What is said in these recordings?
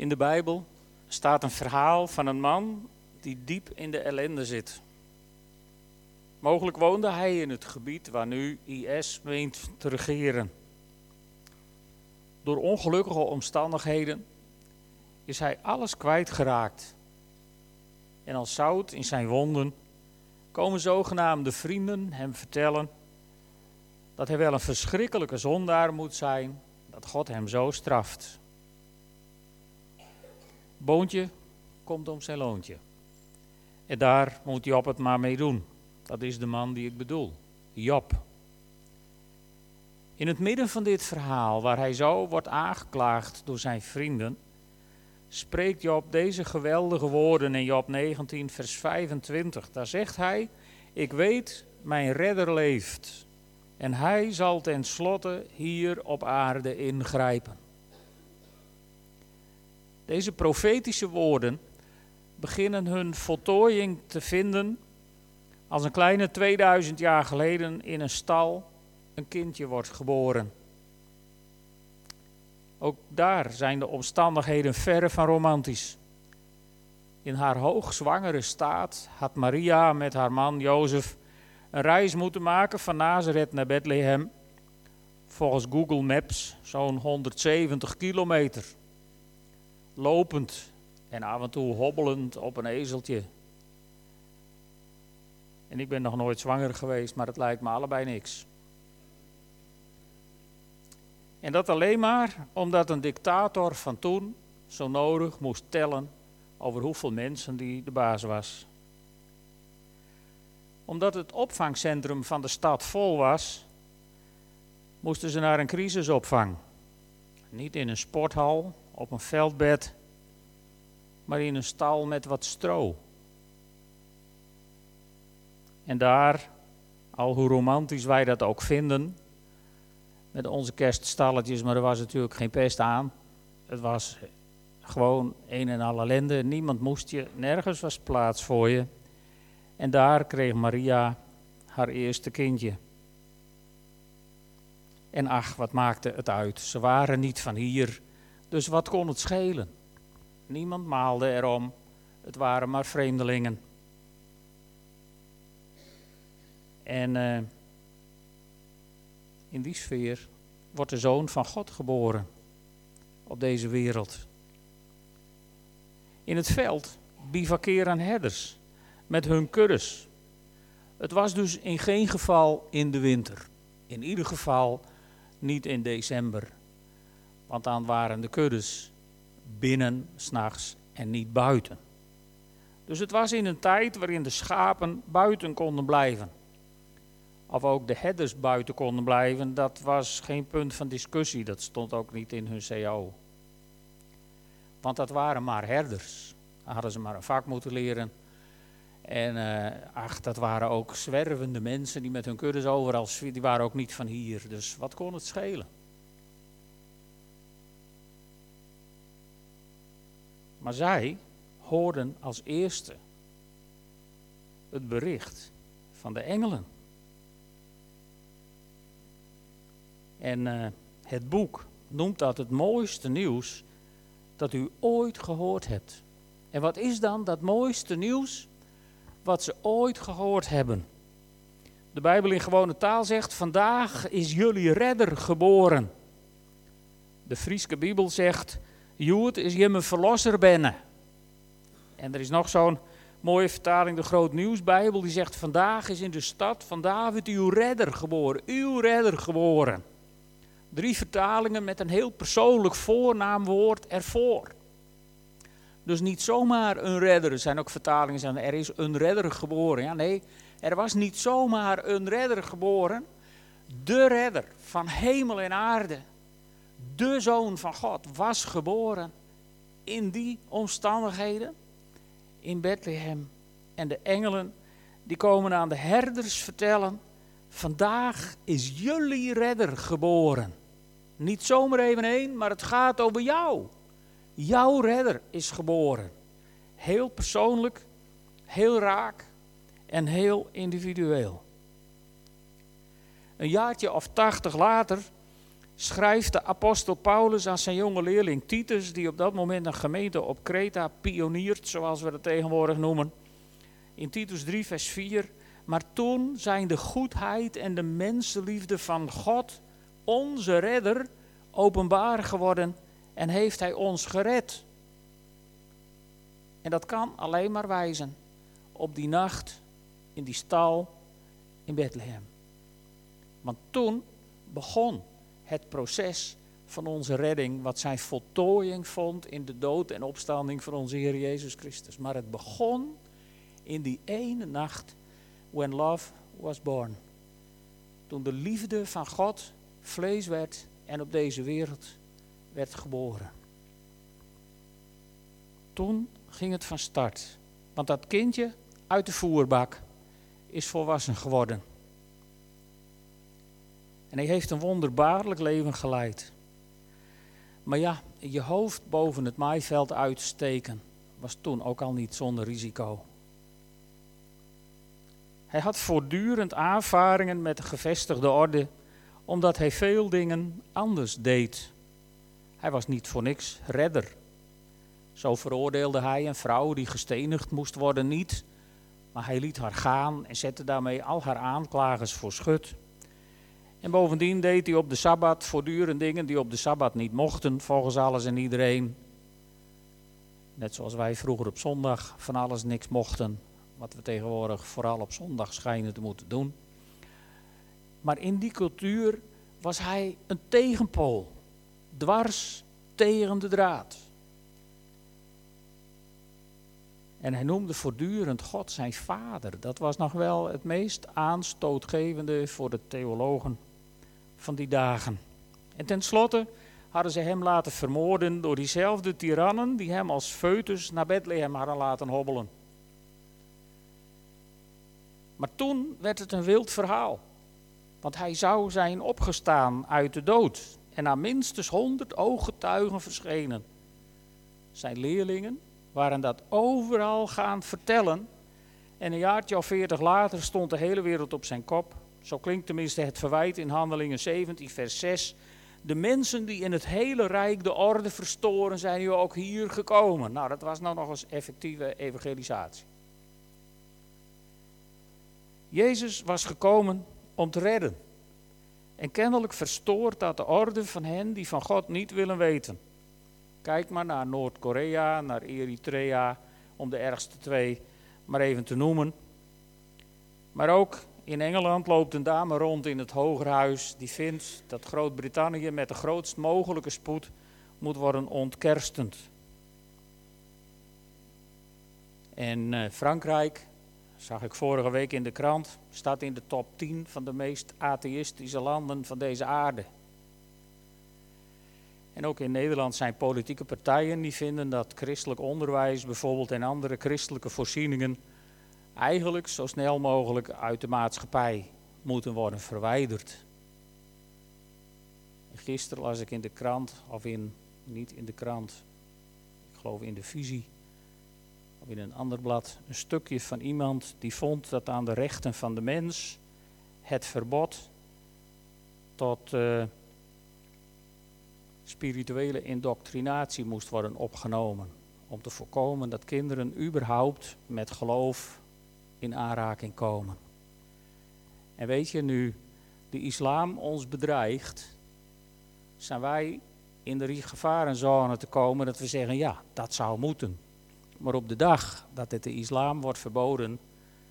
In de Bijbel staat een verhaal van een man die diep in de ellende zit. Mogelijk woonde hij in het gebied waar nu IS meent te regeren. Door ongelukkige omstandigheden is hij alles kwijtgeraakt. En als zout in zijn wonden komen zogenaamde vrienden hem vertellen dat hij wel een verschrikkelijke zondaar moet zijn, dat God hem zo straft. Boontje komt om zijn loontje. En daar moet Job het maar mee doen. Dat is de man die ik bedoel, Job. In het midden van dit verhaal, waar hij zo wordt aangeklaagd door zijn vrienden, spreekt Job deze geweldige woorden in Job 19, vers 25. Daar zegt hij: Ik weet, mijn redder leeft. En hij zal tenslotte hier op aarde ingrijpen. Deze profetische woorden beginnen hun voltooiing te vinden als een kleine 2000 jaar geleden in een stal een kindje wordt geboren. Ook daar zijn de omstandigheden verre van romantisch. In haar hoogzwangere staat had Maria met haar man Jozef een reis moeten maken van Nazareth naar Bethlehem. Volgens Google Maps zo'n 170 kilometer. Lopend en af en toe hobbelend op een ezeltje. En ik ben nog nooit zwanger geweest, maar het lijkt me allebei niks. En dat alleen maar omdat een dictator van toen zo nodig moest tellen over hoeveel mensen die de baas was. Omdat het opvangcentrum van de stad vol was, moesten ze naar een crisisopvang. Niet in een sporthal, op een veldbed, maar in een stal met wat stro. En daar, al hoe romantisch wij dat ook vinden, met onze kerststalletjes, maar er was natuurlijk geen pest aan. Het was gewoon een en al ellende. Niemand moest je, nergens was plaats voor je. En daar kreeg Maria haar eerste kindje. En ach, wat maakte het uit? Ze waren niet van hier, dus wat kon het schelen? Niemand maalde erom, het waren maar vreemdelingen. En uh, in die sfeer wordt de zoon van God geboren op deze wereld. In het veld bivakeren herders met hun kuddes. Het was dus in geen geval in de winter. In ieder geval niet in december. Want dan waren de kuddes binnen s'nachts en niet buiten. Dus het was in een tijd waarin de schapen buiten konden blijven of ook de herders buiten konden blijven, dat was geen punt van discussie. Dat stond ook niet in hun CO. Want dat waren maar herders. Dan hadden ze maar een vak moeten leren. En uh, ach, dat waren ook zwervende mensen die met hun kuddes overal, die waren ook niet van hier. Dus wat kon het schelen? Maar zij hoorden als eerste het bericht van de engelen. En uh, het boek noemt dat het mooiste nieuws dat u ooit gehoord hebt. En wat is dan dat mooiste nieuws wat ze ooit gehoord hebben? De Bijbel in gewone taal zegt: Vandaag is jullie redder geboren. De Frieske Bijbel zegt: Joet is mijn verlosser binnen. En er is nog zo'n mooie vertaling, de Groot Nieuwsbijbel, die zegt: Vandaag is in de stad van David uw redder geboren. Uw redder geboren. Drie vertalingen met een heel persoonlijk voornaamwoord ervoor. Dus niet zomaar een redder. Er zijn ook vertalingen die er is een redder geboren. Ja, nee, er was niet zomaar een redder geboren. De redder van hemel en aarde. De zoon van God was geboren in die omstandigheden in Bethlehem. En de engelen die komen aan de herders vertellen: Vandaag is jullie redder geboren. Niet zomaar even één, maar het gaat over jou. Jouw redder is geboren. Heel persoonlijk, heel raak en heel individueel. Een jaartje of tachtig later schrijft de apostel Paulus aan zijn jonge leerling Titus, die op dat moment een gemeente op Kreta pioniert, zoals we dat tegenwoordig noemen. In Titus 3, vers 4. Maar toen zijn de goedheid en de mensenliefde van God, onze redder, openbaar geworden en heeft hij ons gered. En dat kan alleen maar wijzen op die nacht in die stal in Bethlehem. Want toen begon het proces van onze redding, wat zijn voltooiing vond in de dood en opstanding van onze Heer Jezus Christus. Maar het begon in die ene nacht, when love was born. Toen de liefde van God vlees werd en op deze wereld werd geboren. Toen ging het van start. Want dat kindje uit de voerbak is volwassen geworden. En hij heeft een wonderbaarlijk leven geleid. Maar ja, je hoofd boven het maaiveld uitsteken was toen ook al niet zonder risico. Hij had voortdurend aanvaringen met de gevestigde orde, omdat hij veel dingen anders deed. Hij was niet voor niks redder. Zo veroordeelde hij een vrouw die gestenigd moest worden niet, maar hij liet haar gaan en zette daarmee al haar aanklagers voor schut. En bovendien deed hij op de Sabbat voortdurend dingen die op de Sabbat niet mochten, volgens alles en iedereen. Net zoals wij vroeger op zondag van alles niks mochten, wat we tegenwoordig vooral op zondag schijnen te moeten doen. Maar in die cultuur was hij een tegenpool, dwars tegen de draad. En hij noemde voortdurend God zijn vader. Dat was nog wel het meest aanstootgevende voor de theologen van die dagen. En tenslotte hadden ze hem laten vermoorden door diezelfde tirannen die hem als foetus naar Bethlehem hadden laten hobbelen. Maar toen werd het een wild verhaal. Want hij zou zijn opgestaan uit de dood en na minstens honderd ooggetuigen verschenen. Zijn leerlingen waren dat overal gaan vertellen. En een jaartje of veertig later stond de hele wereld op zijn kop. Zo klinkt tenminste het verwijt in Handelingen 17, vers 6. De mensen die in het hele rijk de orde verstoren, zijn nu ook hier gekomen. Nou, dat was nou nog eens effectieve evangelisatie. Jezus was gekomen om te redden. En kennelijk verstoort dat de orde van hen die van God niet willen weten. Kijk maar naar Noord-Korea, naar Eritrea, om de ergste twee maar even te noemen. Maar ook in Engeland loopt een dame rond in het Hogerhuis die vindt dat Groot-Brittannië met de grootst mogelijke spoed moet worden ontkerstend. En uh, Frankrijk, zag ik vorige week in de krant, staat in de top 10 van de meest atheïstische landen van deze aarde. En ook in Nederland zijn politieke partijen die vinden dat christelijk onderwijs bijvoorbeeld en andere christelijke voorzieningen eigenlijk zo snel mogelijk uit de maatschappij moeten worden verwijderd. Gisteren las ik in de krant, of in, niet in de krant, ik geloof in de visie, of in een ander blad, een stukje van iemand die vond dat aan de rechten van de mens het verbod tot uh, spirituele indoctrinatie moest worden opgenomen. Om te voorkomen dat kinderen überhaupt met geloof in aanraking komen. En weet je, nu de islam ons bedreigt, zijn wij in de gevarenzone te komen dat we zeggen, ja, dat zou moeten. Maar op de dag dat het de islam wordt verboden,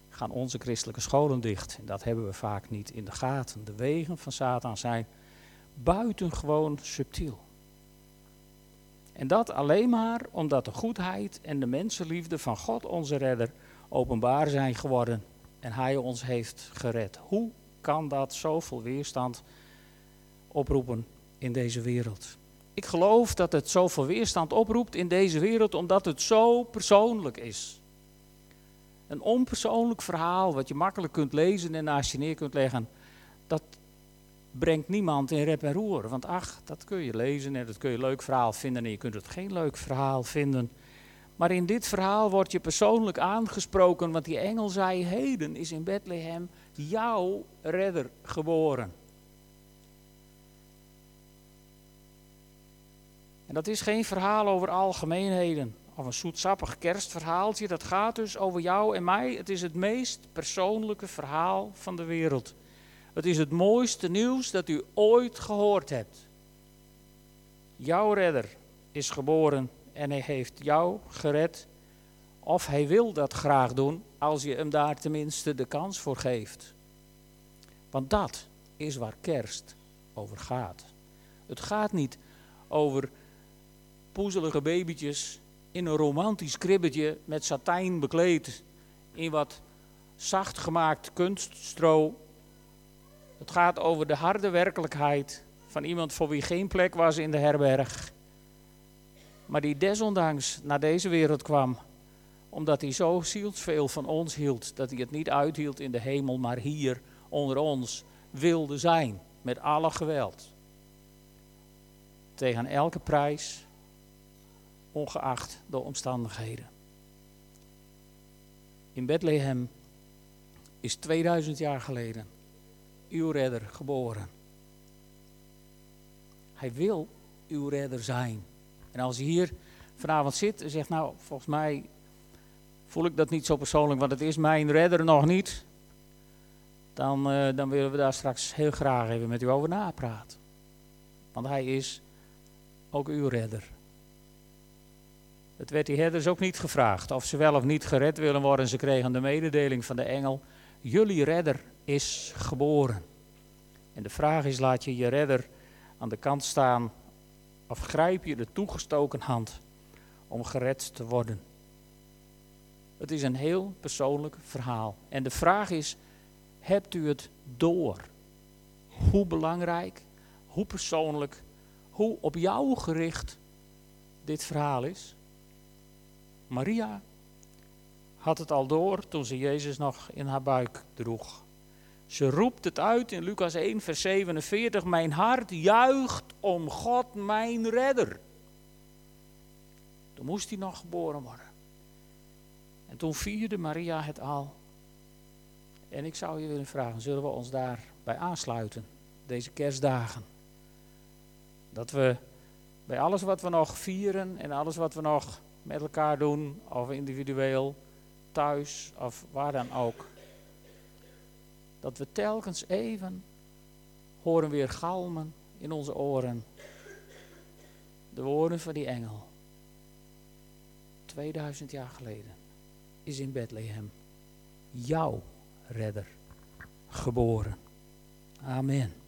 gaan onze christelijke scholen dicht. En dat hebben we vaak niet in de gaten. De wegen van Satan zijn buitengewoon subtiel. En dat alleen maar omdat de goedheid en de mensenliefde van God onze redder openbaar zijn geworden en Hij ons heeft gered. Hoe kan dat zoveel weerstand oproepen in deze wereld? Ik geloof dat het zoveel weerstand oproept in deze wereld omdat het zo persoonlijk is. Een onpersoonlijk verhaal wat je makkelijk kunt lezen en naast je neer kunt leggen, dat brengt niemand in rep en roer. Want ach, dat kun je lezen en dat kun je een leuk verhaal vinden en je kunt het geen leuk verhaal vinden. Maar in dit verhaal word je persoonlijk aangesproken, want die engel zei: Heden is in Bethlehem jouw redder geboren. En dat is geen verhaal over algemeenheden of een zoetsappig kerstverhaaltje. Dat gaat dus over jou en mij. Het is het meest persoonlijke verhaal van de wereld. Het is het mooiste nieuws dat u ooit gehoord hebt. Jouw redder is geboren en hij heeft jou gered. Of hij wil dat graag doen als je hem daar tenminste de kans voor geeft. Want dat is waar kerst over gaat. Het gaat niet over poezelige babytjes in een romantisch kribbetje met satijn bekleed, in wat zacht gemaakt kunststro. Het gaat over de harde werkelijkheid van iemand voor wie geen plek was in de herberg, maar die desondanks naar deze wereld kwam, omdat hij zo zielsveel van ons hield, dat hij het niet uithield in de hemel, maar hier onder ons wilde zijn, met alle geweld. Tegen elke prijs ongeacht de omstandigheden. In Bethlehem is 2000 jaar geleden uw redder geboren. Hij wil uw redder zijn. En als hij hier vanavond zit en zegt, nou, volgens mij voel ik dat niet zo persoonlijk, want het is mijn redder nog niet. Dan, uh, dan willen we daar straks heel graag even met u over napraten. Want hij is ook uw redder. Het werd die herders ook niet gevraagd of ze wel of niet gered willen worden. Ze kregen de mededeling van de engel: Jullie redder is geboren. En de vraag is: laat je je redder aan de kant staan of grijp je de toegestoken hand om gered te worden? Het is een heel persoonlijk verhaal. En de vraag is: hebt u het door? Hoe belangrijk, hoe persoonlijk, hoe op jou gericht dit verhaal is? Maria had het al door toen ze Jezus nog in haar buik droeg. Ze roept het uit in Lucas 1, vers 47. Mijn hart juicht om God, mijn redder. Toen moest hij nog geboren worden. En toen vierde Maria het al. En ik zou je willen vragen, zullen we ons daarbij aansluiten, deze kerstdagen? Dat we bij alles wat we nog vieren en alles wat we nog met elkaar doen, of individueel, thuis of waar dan ook. Dat we telkens even horen weer galmen in onze oren. De woorden van die engel. 2000 jaar geleden is in Bethlehem jouw redder geboren. Amen.